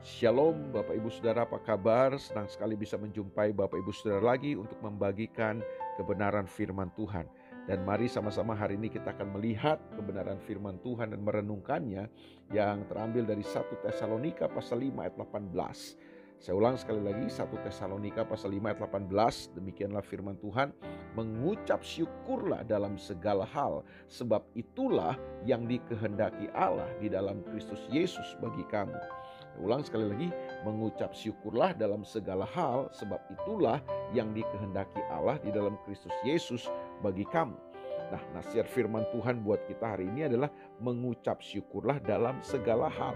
Shalom Bapak Ibu Saudara apa kabar? Senang sekali bisa menjumpai Bapak Ibu Saudara lagi untuk membagikan kebenaran firman Tuhan. Dan mari sama-sama hari ini kita akan melihat kebenaran firman Tuhan dan merenungkannya yang terambil dari 1 Tesalonika pasal 5 ayat 18. Saya ulang sekali lagi 1 Tesalonika pasal 5 ayat 18 demikianlah firman Tuhan mengucap syukurlah dalam segala hal sebab itulah yang dikehendaki Allah di dalam Kristus Yesus bagi kamu. Ulang sekali lagi, mengucap syukurlah dalam segala hal, sebab itulah yang dikehendaki Allah di dalam Kristus Yesus bagi kamu. Nah, nasihat firman Tuhan buat kita hari ini adalah mengucap syukurlah dalam segala hal.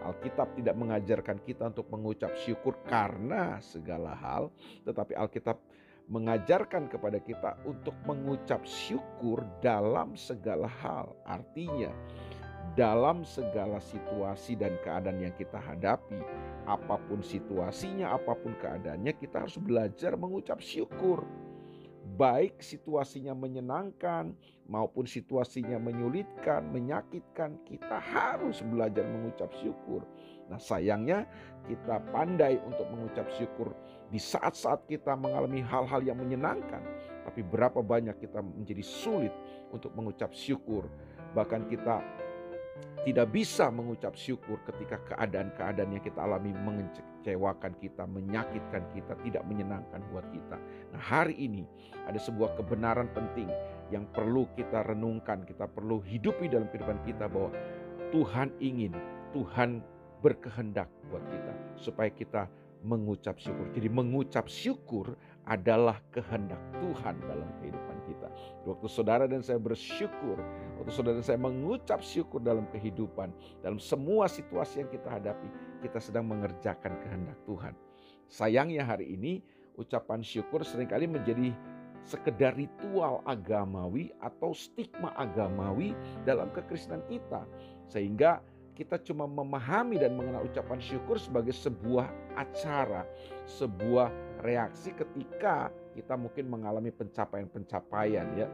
Alkitab tidak mengajarkan kita untuk mengucap syukur karena segala hal, tetapi Alkitab mengajarkan kepada kita untuk mengucap syukur dalam segala hal. Artinya, dalam segala situasi dan keadaan yang kita hadapi, apa pun situasinya, apa pun keadaannya, kita harus belajar mengucap syukur. Baik situasinya menyenangkan maupun situasinya menyulitkan, menyakitkan, kita harus belajar mengucap syukur. Nah, sayangnya kita pandai untuk mengucap syukur di saat-saat kita mengalami hal-hal yang menyenangkan, tapi berapa banyak kita menjadi sulit untuk mengucap syukur. Bahkan kita tidak bisa mengucap syukur ketika keadaan-keadaan yang kita alami mengecewakan kita, menyakitkan kita, tidak menyenangkan buat kita. Nah, hari ini ada sebuah kebenaran penting yang perlu kita renungkan, kita perlu hidupi dalam kehidupan kita bahwa Tuhan ingin, Tuhan berkehendak buat kita supaya kita mengucap syukur. Jadi mengucap syukur adalah kehendak Tuhan dalam kehidupan kita. Waktu saudara dan saya bersyukur, waktu saudara dan saya mengucap syukur dalam kehidupan, dalam semua situasi yang kita hadapi, kita sedang mengerjakan kehendak Tuhan. Sayangnya hari ini ucapan syukur sering kali menjadi sekedar ritual agamawi atau stigma agamawi dalam kekristenan kita. Sehingga kita cuma memahami dan mengenal ucapan syukur sebagai sebuah acara, sebuah reaksi ketika kita mungkin mengalami pencapaian-pencapaian ya.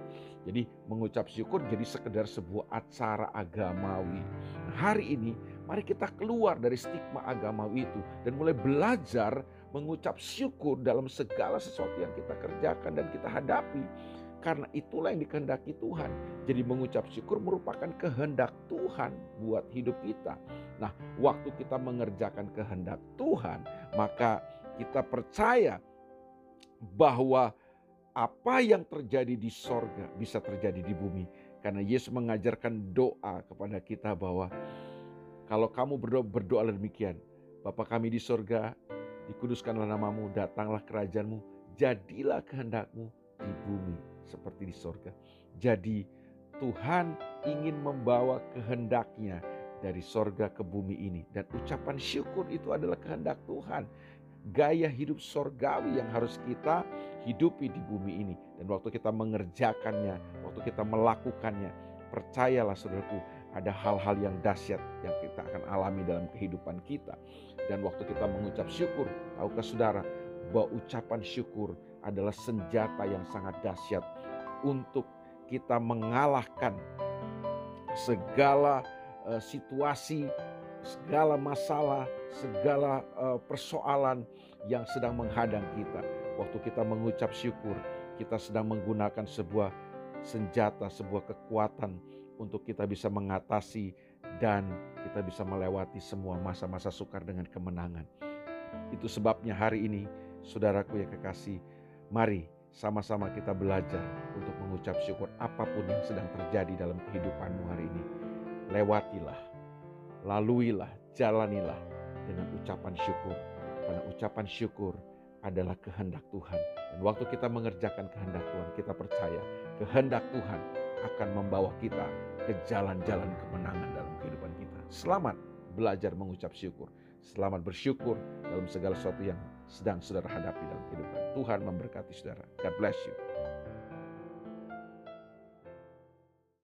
Jadi mengucap syukur jadi sekedar sebuah acara agamawi. Nah, hari ini mari kita keluar dari stigma agamawi itu dan mulai belajar mengucap syukur dalam segala sesuatu yang kita kerjakan dan kita hadapi. Karena itulah yang dikehendaki Tuhan. Jadi mengucap syukur merupakan kehendak Tuhan buat hidup kita. Nah, waktu kita mengerjakan kehendak Tuhan, maka kita percaya bahwa apa yang terjadi di sorga bisa terjadi di bumi. Karena Yesus mengajarkan doa kepada kita bahwa kalau kamu berdoa, berdoa demikian. Bapa kami di sorga, dikuduskanlah namamu, datanglah kerajaanmu, jadilah kehendakmu di bumi seperti di sorga. Jadi Tuhan ingin membawa kehendaknya dari sorga ke bumi ini. Dan ucapan syukur itu adalah kehendak Tuhan. Gaya hidup sorgawi yang harus kita hidupi di bumi ini. Dan waktu kita mengerjakannya, waktu kita melakukannya, percayalah saudaraku, ada hal-hal yang dahsyat yang kita akan alami dalam kehidupan kita. Dan waktu kita mengucap syukur, tahukah saudara, bahwa ucapan syukur adalah senjata yang sangat dahsyat untuk kita mengalahkan segala uh, situasi, segala masalah, segala uh, persoalan yang sedang menghadang kita. Waktu kita mengucap syukur, kita sedang menggunakan sebuah senjata, sebuah kekuatan untuk kita bisa mengatasi dan kita bisa melewati semua masa-masa sukar dengan kemenangan. Itu sebabnya hari ini, saudaraku yang kekasih, Mari sama-sama kita belajar untuk mengucap syukur apa pun yang sedang terjadi dalam kehidupanmu hari ini. Lewatilah, laluilah, jalanilah dengan ucapan syukur. Karena ucapan syukur adalah kehendak Tuhan. Dan waktu kita mengerjakan kehendak Tuhan, kita percaya kehendak Tuhan akan membawa kita ke jalan-jalan kemenangan dalam kehidupan kita. Selamat belajar mengucap syukur. Selamat bersyukur dalam segala sesuatu yang sedang saudara hadapi dalam kehidupan. Tuhan memberkati saudara. God bless you.